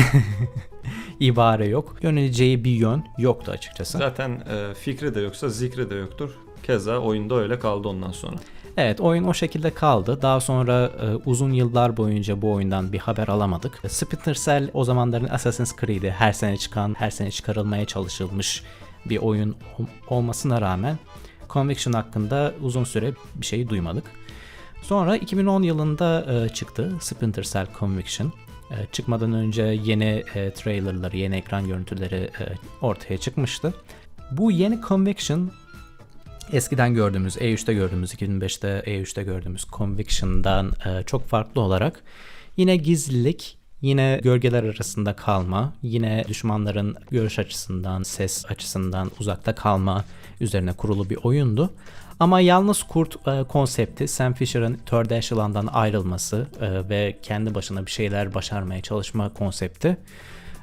[SPEAKER 2] ibare yok. Yöneleceği bir yön yoktu açıkçası.
[SPEAKER 1] Zaten e, fikri de yoksa zikri de yoktur. Keza oyunda öyle kaldı ondan sonra.
[SPEAKER 2] Evet oyun o şekilde kaldı. Daha sonra e, uzun yıllar boyunca bu oyundan bir haber alamadık. Splinter Cell o zamanların Assassin's Creed'i her sene çıkan, her sene çıkarılmaya çalışılmış bir oyun ol- olmasına rağmen Conviction hakkında uzun süre bir şey duymadık. Sonra 2010 yılında e, çıktı Splinter Cell Conviction. E, çıkmadan önce yeni e, trailerları, yeni ekran görüntüleri e, ortaya çıkmıştı. Bu yeni Conviction eskiden gördüğümüz E3'te gördüğümüz 2005'te E3'te gördüğümüz Conviction'dan e, çok farklı olarak yine gizlilik, yine gölgeler arasında kalma, yine düşmanların görüş açısından, ses açısından uzakta kalma üzerine kurulu bir oyundu. Ama yalnız kurt e, konsepti Sam Fisher'ın Third Echelon'dan ayrılması e, ve kendi başına bir şeyler başarmaya çalışma konsepti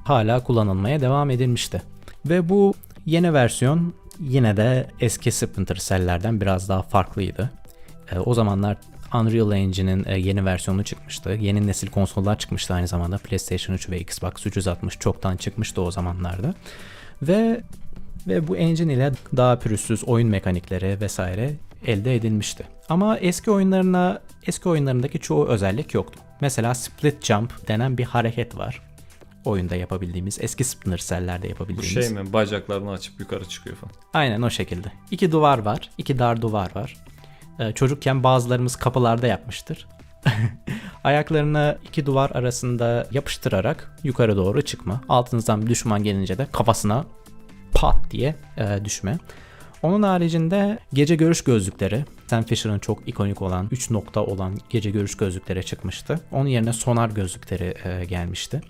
[SPEAKER 2] hala kullanılmaya devam edilmişti. Ve bu yeni versiyon yine de eski Splinter Cell'lerden biraz daha farklıydı. E, o zamanlar Unreal Engine'in e, yeni versiyonu çıkmıştı. Yeni nesil konsollar çıkmıştı aynı zamanda. PlayStation 3 ve Xbox 360 çoktan çıkmıştı o zamanlarda. Ve ve bu engine ile daha pürüzsüz oyun mekanikleri vesaire elde edilmişti. Ama eski oyunlarına eski oyunlarındaki çoğu özellik yoktu. Mesela split jump denen bir hareket var. Oyunda yapabildiğimiz, eski Splinter Cell'lerde
[SPEAKER 1] Bu
[SPEAKER 2] yapabildiğimiz.
[SPEAKER 1] şey mi? Bacaklarını açıp yukarı çıkıyor falan.
[SPEAKER 2] Aynen o şekilde. İki duvar var. iki dar duvar var. Ee, çocukken bazılarımız kapılarda yapmıştır. Ayaklarını iki duvar arasında yapıştırarak yukarı doğru çıkma. Altınızdan bir düşman gelince de kafasına pat diye e, düşme. Onun haricinde gece görüş gözlükleri. Sam Fisher'ın çok ikonik olan 3 nokta olan gece görüş gözlükleri çıkmıştı. Onun yerine sonar gözlükleri e, gelmişti.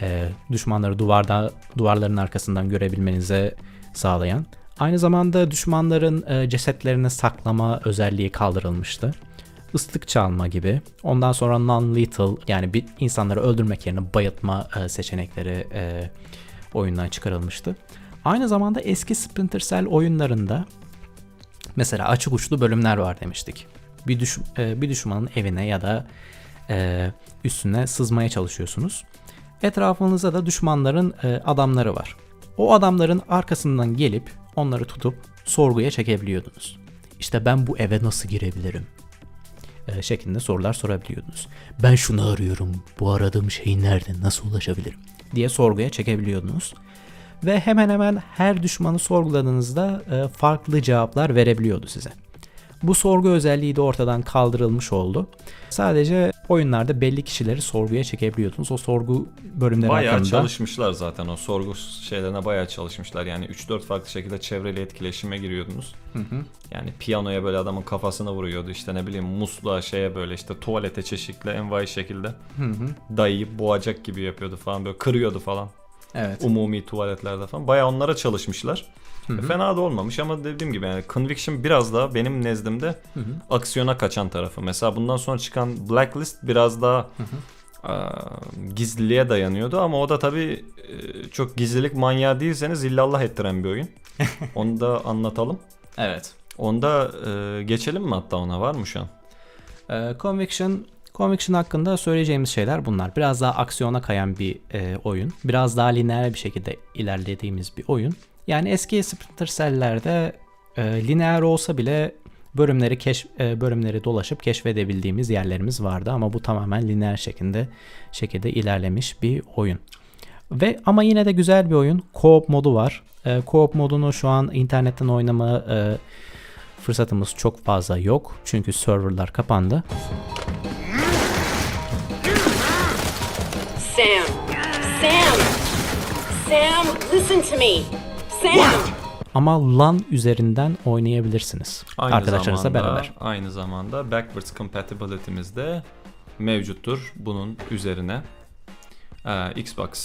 [SPEAKER 2] E, düşmanları duvarda duvarların arkasından görebilmenize sağlayan. Aynı zamanda düşmanların e, cesetlerini saklama özelliği kaldırılmıştı. Islık çalma gibi. Ondan sonra non-lethal yani bir insanları öldürmek yerine bayıltma e, seçenekleri e, oyundan çıkarılmıştı. Aynı zamanda eski Splinter Cell oyunlarında mesela açık uçlu bölümler var demiştik. Bir, düş- e, bir düşmanın evine ya da e, üstüne sızmaya çalışıyorsunuz. Etrafınızda da düşmanların e, adamları var. O adamların arkasından gelip onları tutup sorguya çekebiliyordunuz. İşte ben bu eve nasıl girebilirim? Şeklinde sorular sorabiliyordunuz. Ben şunu arıyorum. Bu aradığım şey nerede? Nasıl ulaşabilirim? diye sorguya çekebiliyordunuz. Ve hemen hemen her düşmanı sorguladığınızda e, farklı cevaplar verebiliyordu size. Bu sorgu özelliği de ortadan kaldırılmış oldu. Sadece oyunlarda belli kişileri sorguya çekebiliyordunuz. O sorgu bölümleri
[SPEAKER 1] Bayağı
[SPEAKER 2] hakkında
[SPEAKER 1] çalışmışlar zaten o sorgu şeylerine bayağı çalışmışlar. Yani 3-4 farklı şekilde çevreyle etkileşime giriyordunuz. Yani piyanoya böyle adamın kafasına vuruyordu. İşte ne bileyim musluğa şeye böyle işte tuvalete çeşitli envai şekilde dayayıp boğacak gibi yapıyordu falan böyle kırıyordu falan.
[SPEAKER 2] Evet.
[SPEAKER 1] Umumi tuvaletlerde falan. Bayağı onlara çalışmışlar. E, Fena da olmamış ama dediğim gibi yani Conviction biraz daha benim nezdimde aksiyona kaçan tarafı. Mesela bundan sonra çıkan Blacklist biraz daha e, gizliliğe dayanıyordu ama o da tabii e, çok gizlilik manyağı değilseniz illallah ettiren bir oyun. Onu da anlatalım.
[SPEAKER 2] Evet.
[SPEAKER 1] Onda e, geçelim mi hatta ona var mı şu an?
[SPEAKER 2] Ee, Conviction Conviction hakkında söyleyeceğimiz şeyler bunlar. Biraz daha aksiyona kayan bir e, oyun. Biraz daha lineer bir şekilde ilerlediğimiz bir oyun. Yani eski Splinter Cell'lerde e, lineer olsa bile bölümleri keş e, bölümleri dolaşıp keşfedebildiğimiz yerlerimiz vardı ama bu tamamen lineer şekilde şekilde ilerlemiş bir oyun. Ve ama yine de güzel bir oyun. Co-op modu var. E, co-op modunu şu an internetten oynama e, fırsatımız çok fazla yok. Çünkü serverlar kapandı.
[SPEAKER 3] Sam! Sam! Sam, listen to me! Sam!
[SPEAKER 2] Ama LAN üzerinden oynayabilirsiniz. Arkadaşlarınızla
[SPEAKER 1] zamanda,
[SPEAKER 2] beraber.
[SPEAKER 1] Aynı zamanda backwards compatibility'miz de mevcuttur bunun üzerine. Ee, Xbox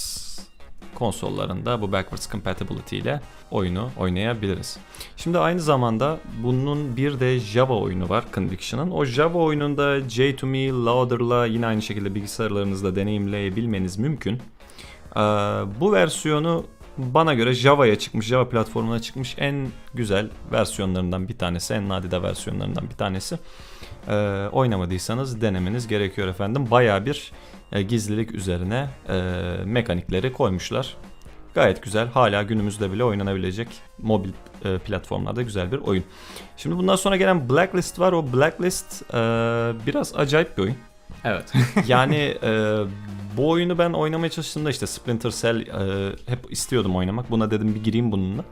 [SPEAKER 1] konsollarında bu backwards compatibility ile oyunu oynayabiliriz. Şimdi aynı zamanda bunun bir de Java oyunu var Conviction'ın. O Java oyununda J2Me Loader'la yine aynı şekilde bilgisayarlarınızda deneyimleyebilmeniz mümkün. Ee, bu versiyonu bana göre Java'ya çıkmış, Java platformuna çıkmış en güzel versiyonlarından bir tanesi, en nadide versiyonlarından bir tanesi. Ee, oynamadıysanız denemeniz gerekiyor efendim. Baya bir e, gizlilik üzerine e, mekanikleri koymuşlar. Gayet güzel. Hala günümüzde bile oynanabilecek mobil e, platformlarda güzel bir oyun. Şimdi bundan sonra gelen Blacklist var. O Blacklist e, biraz acayip bir oyun.
[SPEAKER 2] Evet.
[SPEAKER 1] Yani e, bu oyunu ben oynamaya çalıştığımda işte Splinter Cell e, hep istiyordum oynamak. Buna dedim bir gireyim bununla.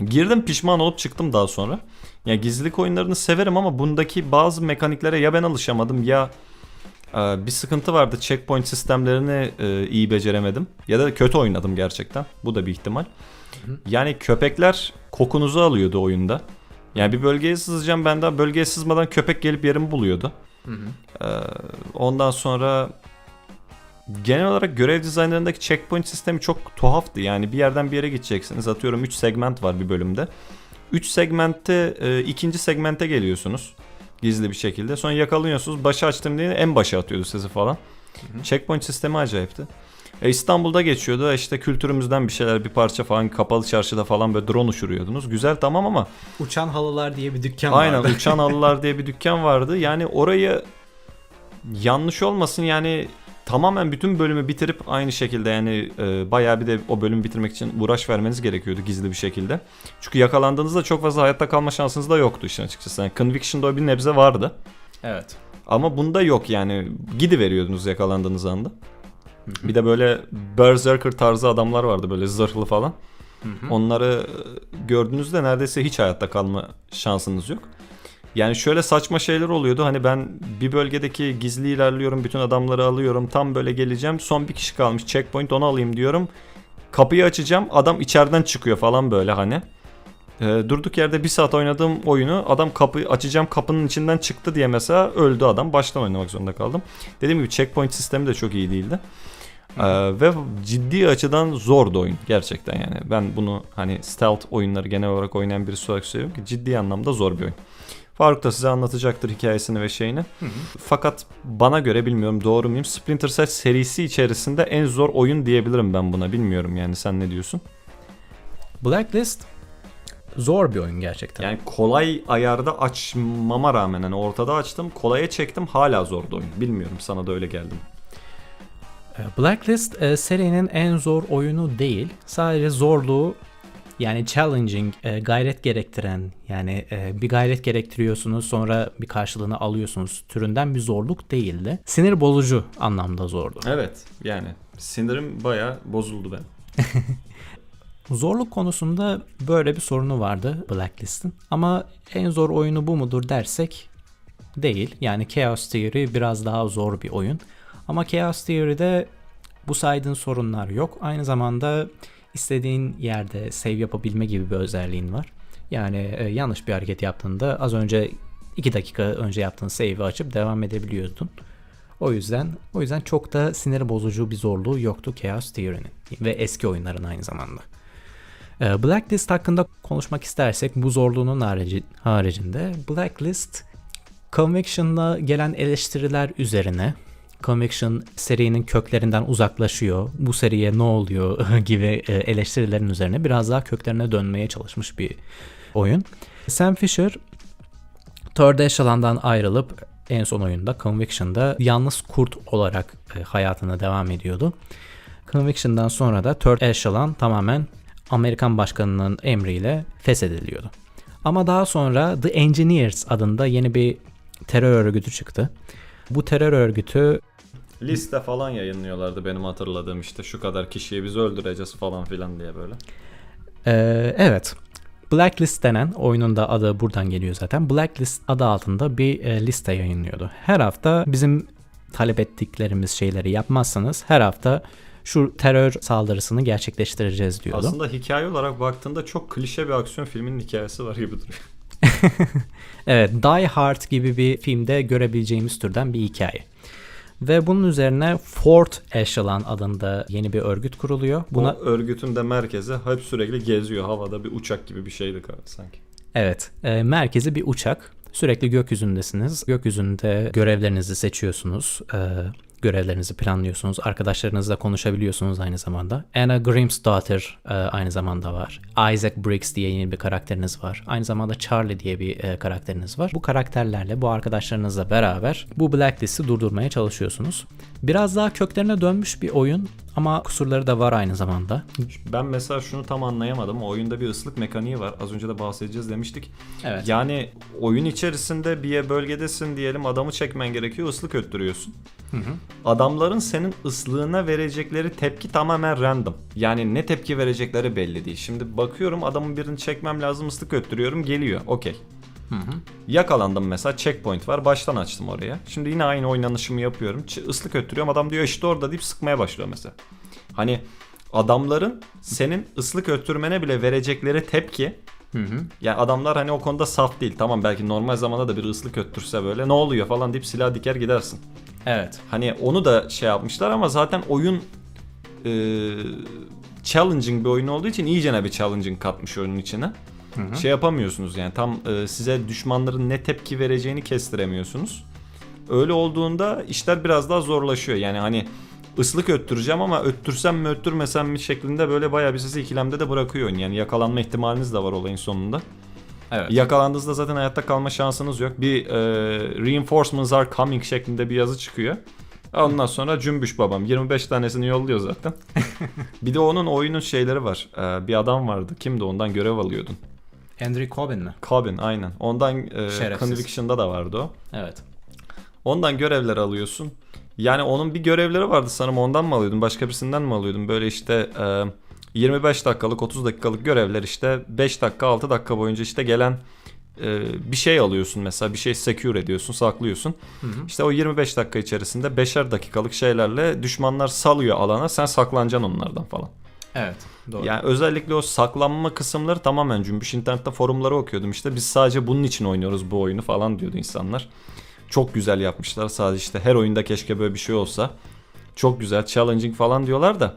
[SPEAKER 1] Girdim pişman olup çıktım daha sonra. Ya gizlilik oyunlarını severim ama bundaki bazı mekaniklere ya ben alışamadım ya bir sıkıntı vardı. Checkpoint sistemlerini e, iyi beceremedim ya da kötü oynadım gerçekten. Bu da bir ihtimal. Yani köpekler kokunuzu alıyordu oyunda. Yani bir bölgeye sızacağım ben daha bölgeye sızmadan köpek gelip yerimi buluyordu. Ee, ondan sonra genel olarak görev dizaynlarındaki checkpoint sistemi çok tuhaftı. Yani bir yerden bir yere gideceksiniz. Atıyorum 3 segment var bir bölümde. 3 segmentte e, ikinci segmente geliyorsunuz. Gizli bir şekilde. Sonra yakalıyorsunuz. Başı açtım diye en başa atıyordu sizi falan. Checkpoint sistemi acayipti. E, İstanbul'da geçiyordu. İşte kültürümüzden bir şeyler bir parça falan kapalı çarşıda falan böyle drone uçuruyordunuz. Güzel tamam ama
[SPEAKER 2] Uçan halılar diye bir dükkan
[SPEAKER 1] Aynen Uçan Halılar diye bir dükkan vardı. Yani orayı yanlış olmasın yani tamamen bütün bölümü bitirip aynı şekilde yani e, bayağı bir de o bölümü bitirmek için uğraş vermeniz gerekiyordu gizli bir şekilde. Çünkü yakalandığınızda çok fazla hayatta kalma şansınız da yoktu işin açıkçası. Yani Conviction'da o bir nebze vardı.
[SPEAKER 2] Evet.
[SPEAKER 1] Ama bunda yok yani gidiveriyordunuz yakalandığınız anda. Bir de böyle berserker tarzı adamlar vardı böyle zırhlı falan. Onları e, gördüğünüzde neredeyse hiç hayatta kalma şansınız yok. Yani şöyle saçma şeyler oluyordu. Hani ben bir bölgedeki gizli ilerliyorum, bütün adamları alıyorum. Tam böyle geleceğim. Son bir kişi kalmış. Checkpoint onu alayım diyorum. Kapıyı açacağım. Adam içeriden çıkıyor falan böyle hani. Ee, durduk yerde bir saat oynadığım oyunu adam kapıyı açacağım kapının içinden çıktı diye mesela öldü adam. Baştan oynamak zorunda kaldım. Dediğim gibi checkpoint sistemi de çok iyi değildi. Ee, ve ciddi açıdan zordu oyun gerçekten yani. Ben bunu hani stealth oyunları genel olarak oynayan birisi olarak söylüyorum ki ciddi anlamda zor bir oyun. Faruk da size anlatacaktır hikayesini ve şeyini. Fakat bana göre bilmiyorum doğru muyum? Splinter Cell serisi içerisinde en zor oyun diyebilirim ben buna. Bilmiyorum yani sen ne diyorsun?
[SPEAKER 2] Blacklist Zor bir oyun gerçekten.
[SPEAKER 1] Yani kolay ayarda açmama rağmen hani ortada açtım kolaya çektim hala zordu oyun. Bilmiyorum sana da öyle geldi mi?
[SPEAKER 2] Ee, Blacklist e, serinin en zor oyunu değil. Sadece zorluğu yani challenging, e, gayret gerektiren yani e, bir gayret gerektiriyorsunuz sonra bir karşılığını alıyorsunuz türünden bir zorluk değildi. Sinir bozucu anlamda zordu.
[SPEAKER 1] Evet yani sinirim baya bozuldu ben.
[SPEAKER 2] Zorluk konusunda böyle bir sorunu vardı Blacklist'in. Ama en zor oyunu bu mudur dersek değil. Yani Chaos Theory biraz daha zor bir oyun. Ama Chaos Theory'de bu saydığın sorunlar yok. Aynı zamanda istediğin yerde save yapabilme gibi bir özelliğin var. Yani e, yanlış bir hareket yaptığında az önce 2 dakika önce yaptığın save'i açıp devam edebiliyordun. O yüzden o yüzden çok da sinir bozucu bir zorluğu yoktu Chaos Theory'nin ve eski oyunların aynı zamanda. Ee, Blacklist hakkında konuşmak istersek bu zorluğunun harici, haricinde Blacklist Conviction'la gelen eleştiriler üzerine Conviction serinin köklerinden uzaklaşıyor. Bu seriye ne oluyor gibi e, eleştirilerin üzerine biraz daha köklerine dönmeye çalışmış bir oyun. Sam Fisher Third Echelon'dan ayrılıp en son oyunda Conviction'da yalnız kurt olarak e, hayatına devam ediyordu. Conviction'dan sonra da Third Echelon tamamen Amerikan başkanının emriyle feshediliyordu. Ama daha sonra The Engineers adında yeni bir terör örgütü çıktı. Bu terör örgütü
[SPEAKER 1] Liste falan yayınlıyorlardı benim hatırladığım işte şu kadar kişiyi biz öldüreceğiz falan filan diye böyle.
[SPEAKER 2] Ee, evet. Blacklist denen oyunun da adı buradan geliyor zaten. Blacklist adı altında bir e, liste yayınlıyordu. Her hafta bizim talep ettiklerimiz şeyleri yapmazsanız her hafta şu terör saldırısını gerçekleştireceğiz diyordu.
[SPEAKER 1] Aslında hikaye olarak baktığında çok klişe bir aksiyon filminin hikayesi var gibi duruyor.
[SPEAKER 2] Evet, Die Hard gibi bir filmde görebileceğimiz türden bir hikaye. Ve bunun üzerine Fourth Echelon adında yeni bir örgüt kuruluyor. Buna
[SPEAKER 1] Buna örgütün de merkezi hep sürekli geziyor havada bir uçak gibi bir şeydi sanki.
[SPEAKER 2] Evet, e, merkezi bir uçak. Sürekli gökyüzündesiniz. Gökyüzünde görevlerinizi seçiyorsunuz. e, görevlerinizi planlıyorsunuz. Arkadaşlarınızla konuşabiliyorsunuz aynı zamanda. Anna Grimsdottir e, aynı zamanda var. Isaac Briggs diye yeni bir karakteriniz var. Aynı zamanda Charlie diye bir e, karakteriniz var. Bu karakterlerle, bu arkadaşlarınızla beraber bu Blacklist'i durdurmaya çalışıyorsunuz. Biraz daha köklerine dönmüş bir oyun ama kusurları da var aynı zamanda.
[SPEAKER 1] Ben mesela şunu tam anlayamadım. O oyunda bir ıslık mekaniği var. Az önce de bahsedeceğiz demiştik.
[SPEAKER 2] Evet.
[SPEAKER 1] Yani oyun içerisinde bir bölgedesin diyelim adamı çekmen gerekiyor ıslık öttürüyorsun. Adamların senin ıslığına verecekleri tepki tamamen random. Yani ne tepki verecekleri belli değil. Şimdi bakıyorum adamın birini çekmem lazım ıslık öttürüyorum geliyor. Okey. Yakalandım mesela checkpoint var baştan açtım oraya. Şimdi yine aynı oynanışımı yapıyorum. Ç- ıslık öttürüyorum adam diyor işte orada deyip sıkmaya başlıyor mesela. Hani adamların senin ıslık öttürmene bile verecekleri tepki yani adamlar hani o konuda saf değil. Tamam belki normal zamanda da bir ıslık öttürse böyle ne oluyor falan deyip silah diker gidersin.
[SPEAKER 2] Evet.
[SPEAKER 1] Hani onu da şey yapmışlar ama zaten oyun e, challenging bir oyun olduğu için iyicene bir challenging katmış oyunun içine. Şey yapamıyorsunuz yani tam e, size düşmanların ne tepki vereceğini kestiremiyorsunuz. Öyle olduğunda işler biraz daha zorlaşıyor. Yani hani ıslık öttüreceğim ama öttürsem mi öttürmesem mi şeklinde böyle bayağı bir sizi ikilemde de bırakıyor oyun. Yani yakalanma ihtimaliniz de var olayın sonunda.
[SPEAKER 2] Evet.
[SPEAKER 1] Yakalandığınızda zaten hayatta kalma şansınız yok. Bir e, reinforcements are coming şeklinde bir yazı çıkıyor. Ondan sonra cümbüş babam 25 tanesini yolluyor zaten. bir de onun oyunun şeyleri var. E, bir adam vardı. Kimdi ondan görev alıyordun.
[SPEAKER 2] Andrew Cobbin mi?
[SPEAKER 1] Cobbin aynen. Ondan e. Conviction'da da vardı o.
[SPEAKER 2] Evet.
[SPEAKER 1] Ondan görevler alıyorsun. Yani onun bir görevleri vardı sanırım ondan mı alıyordun başka birisinden mi alıyordun? Böyle işte e, 25 dakikalık 30 dakikalık görevler işte 5 dakika 6 dakika boyunca işte gelen e, bir şey alıyorsun mesela bir şey secure ediyorsun saklıyorsun. İşte o 25 dakika içerisinde 5'er dakikalık şeylerle düşmanlar salıyor alana sen saklanacaksın onlardan falan.
[SPEAKER 2] Evet. Doğru.
[SPEAKER 1] Yani özellikle o saklanma kısımları tamamen cümbüş. İnternette forumları okuyordum işte. Biz sadece bunun için oynuyoruz bu oyunu falan diyordu insanlar. Çok güzel yapmışlar. Sadece işte her oyunda keşke böyle bir şey olsa. Çok güzel, challenging falan diyorlar da.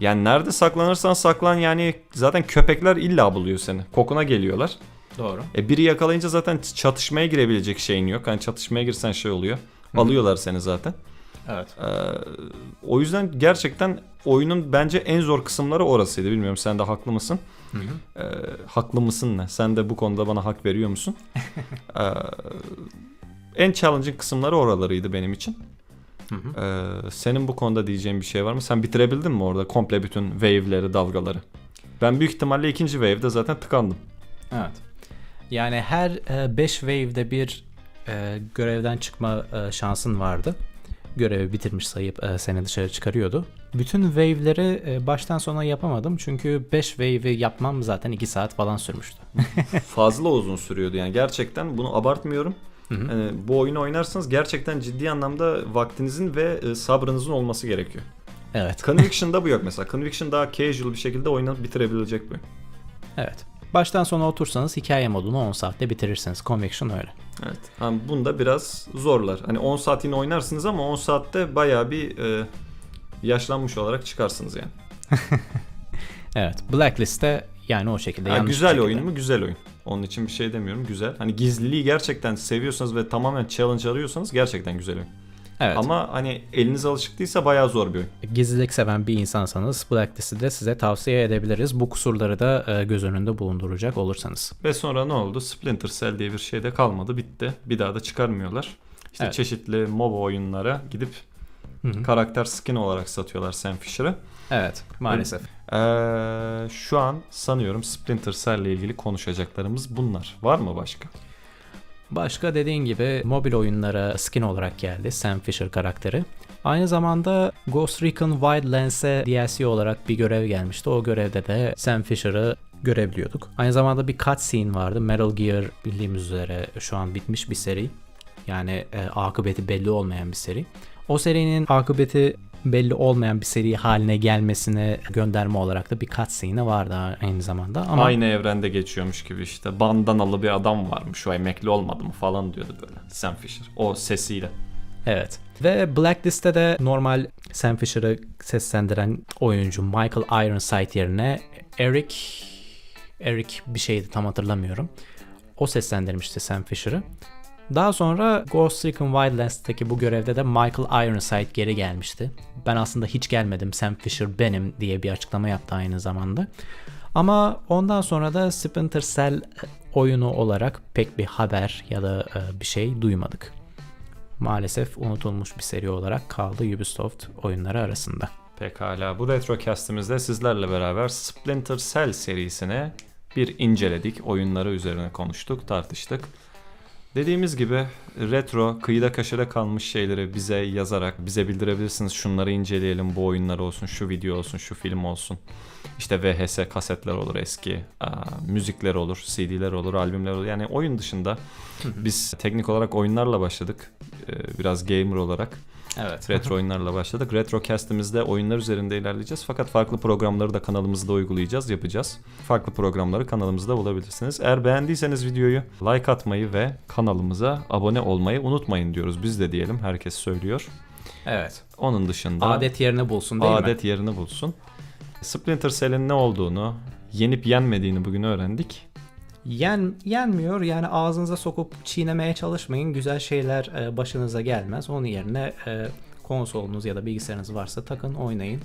[SPEAKER 1] Yani nerede saklanırsan saklan yani zaten köpekler illa buluyor seni. Kokuna geliyorlar.
[SPEAKER 2] Doğru.
[SPEAKER 1] E biri yakalayınca zaten çatışmaya girebilecek şeyin yok. Hani çatışmaya girsen şey oluyor. Alıyorlar seni zaten.
[SPEAKER 2] Evet.
[SPEAKER 1] Ee, o yüzden gerçekten oyunun bence en zor kısımları orasıydı. Bilmiyorum sen de haklı mısın? Ee, haklı mısın ne? Sen de bu konuda bana hak veriyor musun? Ee, en challenging kısımları oralarıydı benim için. Ee, senin bu konuda diyeceğin bir şey var mı? Sen bitirebildin mi orada komple bütün wave'leri, dalgaları? Ben büyük ihtimalle ikinci wave'de zaten tıkandım.
[SPEAKER 2] Evet. Yani her 5 wave'de bir e, görevden çıkma e, şansın vardı. Görevi bitirmiş sayıp e, seni dışarı çıkarıyordu. Bütün wave'leri e, baştan sona yapamadım çünkü 5 wave'i yapmam zaten 2 saat falan sürmüştü.
[SPEAKER 1] Fazla uzun sürüyordu yani gerçekten bunu abartmıyorum. Yani bu oyunu oynarsanız gerçekten ciddi anlamda vaktinizin ve e, sabrınızın olması gerekiyor.
[SPEAKER 2] Evet.
[SPEAKER 1] Conviction'da bu yok mesela. Conviction daha casual bir şekilde oynanıp bitirebilecek bir oyun.
[SPEAKER 2] Evet. Baştan sona otursanız hikaye modunu 10 saatte bitirirsiniz. Conviction öyle.
[SPEAKER 1] Evet. Yani bunda biraz zorlar. Hani 10 saat yine oynarsınız ama 10 saatte bayağı bir e, yaşlanmış olarak çıkarsınız yani.
[SPEAKER 2] Evet. Blacklist'te yani o şekilde
[SPEAKER 1] Ha, güzel
[SPEAKER 2] şekilde.
[SPEAKER 1] oyun mu? Güzel oyun. Onun için bir şey demiyorum. Güzel. Hani gizliliği gerçekten seviyorsanız ve tamamen challenge arıyorsanız gerçekten güzel oyun.
[SPEAKER 2] Evet.
[SPEAKER 1] Ama hani eliniz alışık değilse bayağı zor bir oyun.
[SPEAKER 2] Gizlilik seven bir insansanız Blacklist'i de size tavsiye edebiliriz. Bu kusurları da e, göz önünde bulunduracak olursanız.
[SPEAKER 1] Ve sonra ne oldu? Splinter Cell diye bir şey de kalmadı. Bitti. Bir daha da çıkarmıyorlar. İşte
[SPEAKER 2] Evet.
[SPEAKER 1] çeşitli MOBA oyunlara gidip karakter skin olarak satıyorlar Sam Fisher'ı.
[SPEAKER 2] Evet maalesef.
[SPEAKER 1] Ee, şu an sanıyorum Splinter Cell ile ilgili konuşacaklarımız bunlar. Var mı başka?
[SPEAKER 2] Başka dediğin gibi mobil oyunlara skin olarak geldi Sam Fisher karakteri. Aynı zamanda Ghost Recon Wildlands'e DLC olarak bir görev gelmişti. O görevde de Sam Fisher'ı görebiliyorduk. Aynı zamanda bir cutscene vardı. Metal Gear bildiğimiz üzere şu an bitmiş bir seri. Yani e, akıbeti belli olmayan bir seri. O serinin akıbeti belli olmayan bir seri haline gelmesine gönderme olarak da bir cutscene vardı aynı zamanda. Ama
[SPEAKER 1] Aynı evrende geçiyormuş gibi işte bandanalı bir adam varmış o emekli olmadı mı falan diyordu böyle Sam Fisher. O sesiyle.
[SPEAKER 2] Evet. Ve Blacklist'te de normal Sam Fisher'ı seslendiren oyuncu Michael Ironside yerine Eric Eric bir şeydi tam hatırlamıyorum. O seslendirmişti Sam Fisher'ı. Daha sonra Ghost Recon Wildlands'taki bu görevde de Michael Ironside geri gelmişti. Ben aslında hiç gelmedim Sam Fisher benim diye bir açıklama yaptı aynı zamanda. Ama ondan sonra da Splinter Cell oyunu olarak pek bir haber ya da e, bir şey duymadık maalesef unutulmuş bir seri olarak kaldı Ubisoft oyunları arasında.
[SPEAKER 1] Pekala bu retrocast'imizde sizlerle beraber Splinter Cell serisine bir inceledik. Oyunları üzerine konuştuk, tartıştık. Dediğimiz gibi retro, kıyıda köşede kalmış şeyleri bize yazarak bize bildirebilirsiniz. Şunları inceleyelim, bu oyunlar olsun, şu video olsun, şu film olsun. İşte VHS kasetler olur eski, aa, müzikler olur, CD'ler olur, albümler olur. Yani oyun dışında biz teknik olarak oyunlarla başladık. Ee, Biraz gamer olarak.
[SPEAKER 2] Evet.
[SPEAKER 1] Retro oyunlarla başladık. Retrocast'imizde oyunlar üzerinde ilerleyeceğiz. Fakat farklı programları da kanalımızda uygulayacağız, yapacağız. Farklı programları kanalımızda bulabilirsiniz. Eğer beğendiyseniz videoyu like atmayı ve kanalımıza abone olmayı unutmayın diyoruz. Biz de diyelim. Herkes söylüyor.
[SPEAKER 2] Evet.
[SPEAKER 1] Onun dışında
[SPEAKER 2] Adet yerini bulsun değil mi?
[SPEAKER 1] adet yerini bulsun. Splinter Cell'in ne olduğunu, yenip yenmediğini bugün öğrendik.
[SPEAKER 2] Yen, yenmiyor yani ağzınıza sokup çiğnemeye çalışmayın. Güzel şeyler e, başınıza gelmez. Onun yerine e, konsolunuz ya da bilgisayarınız varsa takın oynayın.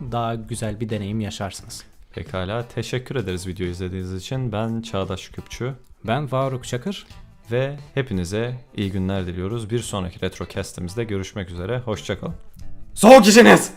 [SPEAKER 2] Daha güzel bir deneyim yaşarsınız.
[SPEAKER 1] Pekala teşekkür ederiz video izlediğiniz için. Ben Çağdaş Küpçü
[SPEAKER 2] Ben Faruk Çakır.
[SPEAKER 1] ve hepinize iyi günler diliyoruz. Bir sonraki Retrocast'imizde görüşmek üzere. Hoşçakalın. Soğuk işiniz!